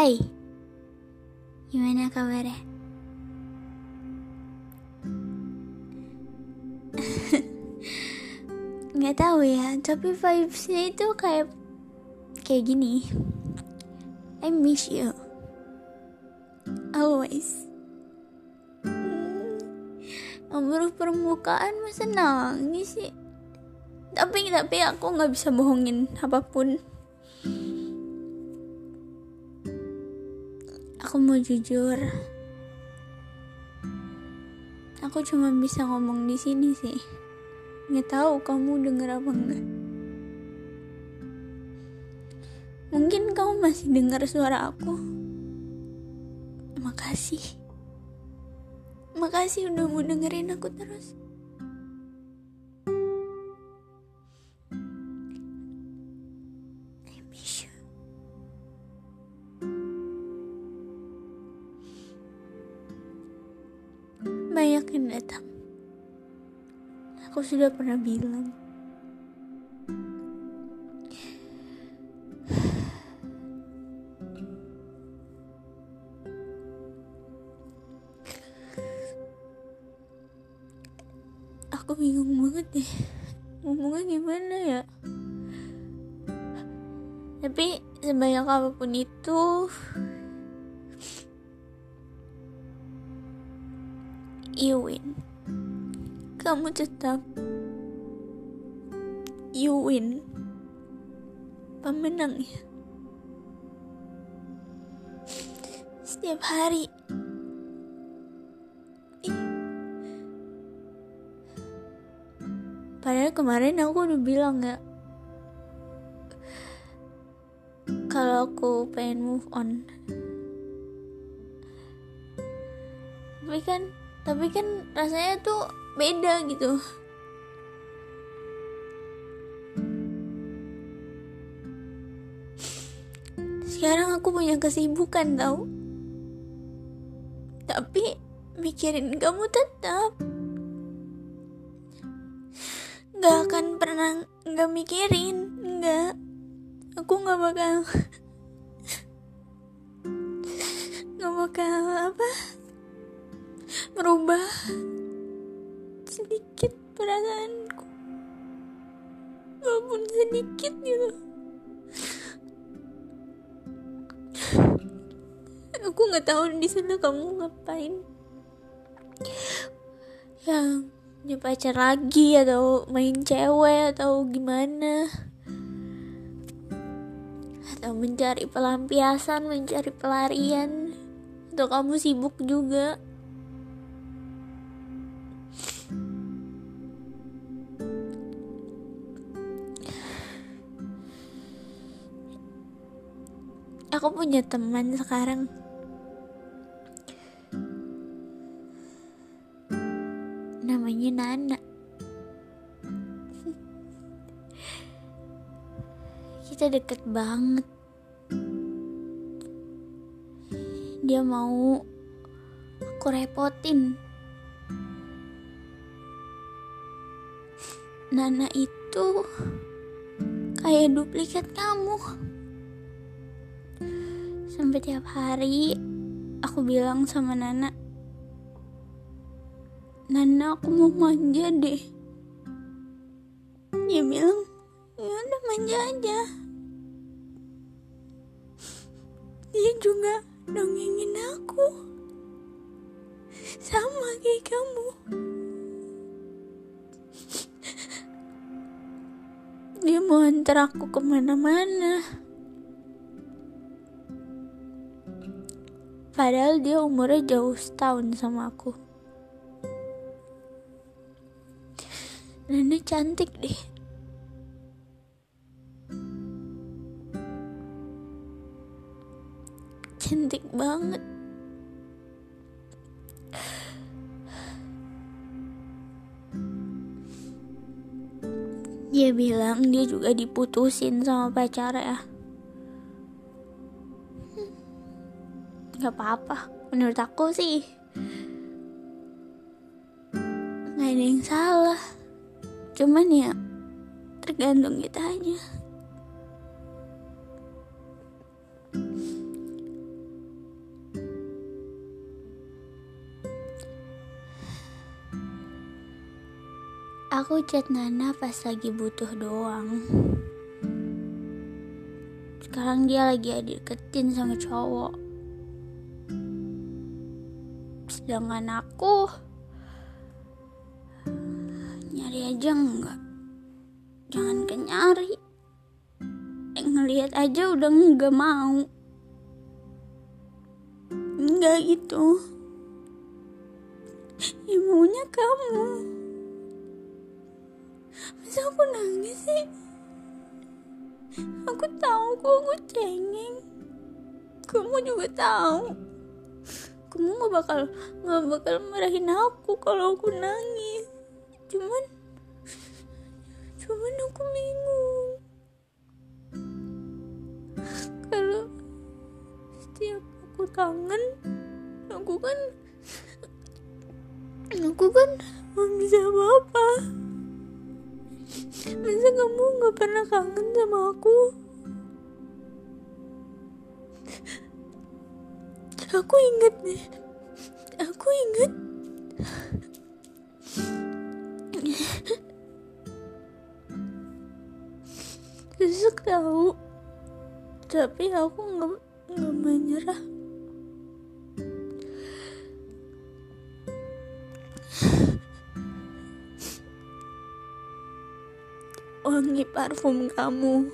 Hai, gimana kabarnya? Nggak tahu ya, tapi vibesnya itu kayak kayak gini. I miss you, always. Nomor permukaan masa nangis sih? Tapi tapi aku nggak bisa bohongin apa pun. Aku mau jujur. Aku cuma bisa ngomong di sini sih. Nggak tahu kamu denger apa enggak. Mungkin kamu masih dengar suara aku. Makasih. Makasih udah mau dengerin aku terus. Yang datang. Aku sudah pernah bilang. Aku bingung banget deh. Ngomongnya gimana ya? Tapi sebanyak apa pun itu You win Kamu tetap You win Pemenang ya? Setiap hari. Padahal kemarin aku udah bilang ya kalau aku pengen move on. Tapi kan tapi kan rasanya tuh beda gitu. Sekarang aku punya kesibukan tau. Tapi mikirin kamu tetap. Nggak akan pernah nggak mikirin nggak. Aku nggak bakal nggak bakal apa merubah sedikit perasaanku. Walaupun sedikit gitu. Aku nggak tahu di sana kamu ngapain. Yang punya pacar lagi atau main cewek atau gimana. Atau mencari pelampiasan, mencari pelarian, atau kamu sibuk juga. Aku punya teman sekarang. Namanya Nana. Kita deket banget. dia mau aku repotin Nana itu kayak duplikat kamu sampai tiap hari aku bilang sama Nana Nana aku mau manja deh. Dia bilang ya udah manja aja. Dia juga dongengin aku. Sama kayak kamu. Dia mau antar aku ke mana-mana padahal dia umurnya jauh setahun sama aku. Nenek cantik deh. Cantik banget. Dia bilang dia juga diputusin sama pacar nggak apa-apa. Menurut aku sih nggak ada yang salah. Cuman ya tergantung kita aja. Aku chat Nana pas lagi butuh doang. Sekarang dia lagi dideketin sama cowok. Sedangkan aku nyari aja enggak. Jangan kenyari. Eh, ngelihat aja udah enggak mau. Enggak gitu. Ibunya kamu. Masa aku nangis sih? Aku tahu kok aku cengeng. Kamu juga tahu. Kamu gak bakal gak bakal marahin aku kalau aku nangis. Cuman cuman aku bingung. Kalau setiap aku kangen, aku kan aku kan gak bisa apa-apa. Masa kamu gak pernah kangen sama aku? Aku inget nih. Aku inget Susuk tahu. Tapi aku gak, gak menyerah. Wangi parfum kamu,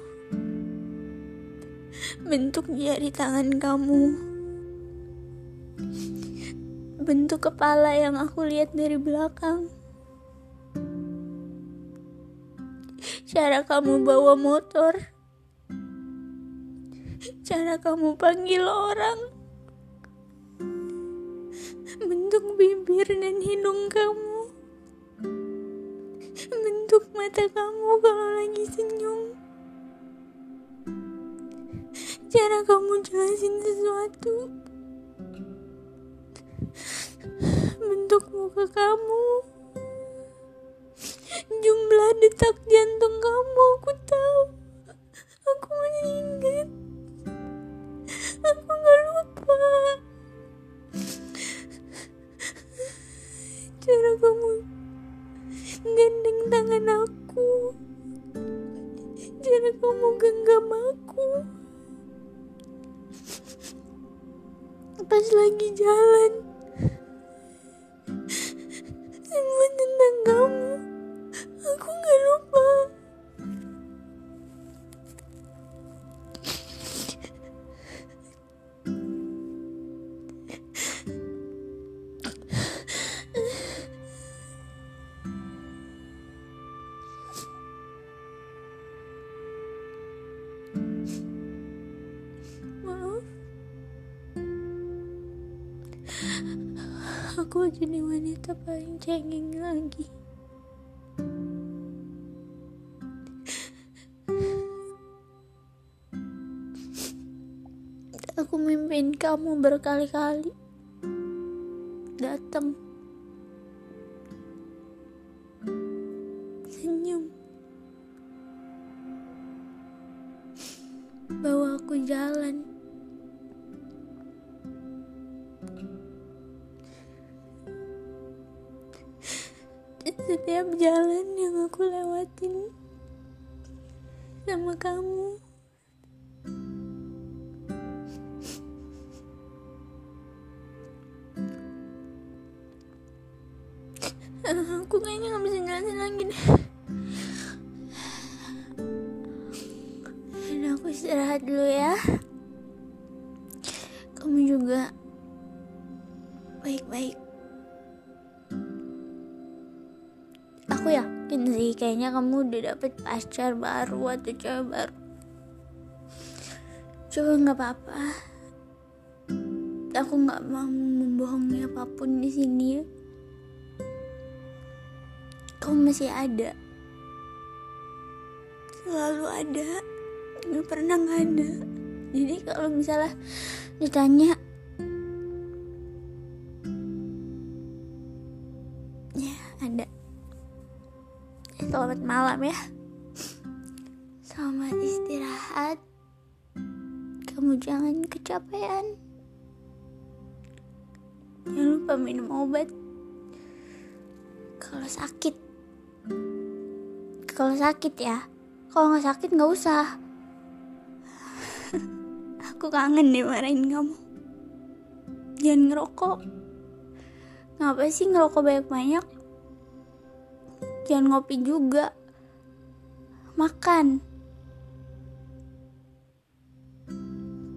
bentuk jari tangan kamu, bentuk kepala yang aku lihat dari belakang, cara kamu bawa motor, cara kamu panggil orang, bentuk bibir dan hidung kamu. Bentuk mata kamu kalau lagi senyum. Cara kamu jelasin sesuatu bentuk muka kamu. Jumlah detak jantung kamu aku tahu. Aku ingat. Aku gak lupa. Cara kamu gandeng tangan aku. Cara kamu genggam aku. Pas lagi jalan aku jadi wanita paling cengeng lagi. Aku mimpin kamu berkali-kali. Datang. Senyum. Bawa aku jalan setiap jalan yang aku lewatin sama kamu. Aku kayaknya gak bisa jelasin lagi deh. Dan aku istirahat dulu ya. Kamu juga baik-baik aku yakin sih kayaknya kamu udah dapet pacar baru atau cewek baru. Coba nggak apa-apa. Aku nggak mau membohongi apa pun di sini. Kamu masih ada. Selalu ada. Nggak pernah nggak ada. Jadi kalau misalnya ditanya malam ya. Selamat istirahat. Kamu jangan kecapean. Jangan lupa minum obat kalau sakit. kalau sakit ya kalau nggak sakit nggak usah aku kangen deh marahin kamu jangan ngerokok ngapain sih ngerokok banyak-banyak jangan ngopi juga makan.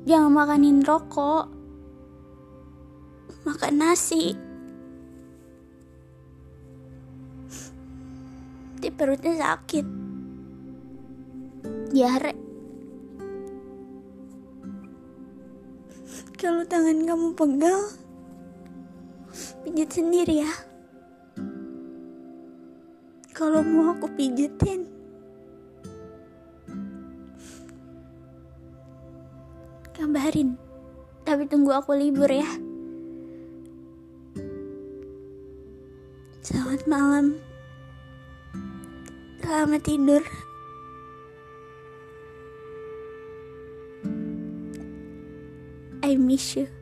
Jangan makanin rokok. Makan nasi. Di perutnya sakit. Diare. Kalau tangan kamu pegal pijit sendiri ya. Kalau mau aku pijetin kabarin. Tapi tunggu aku libur ya. Selamat malam. Selamat tidur. I miss you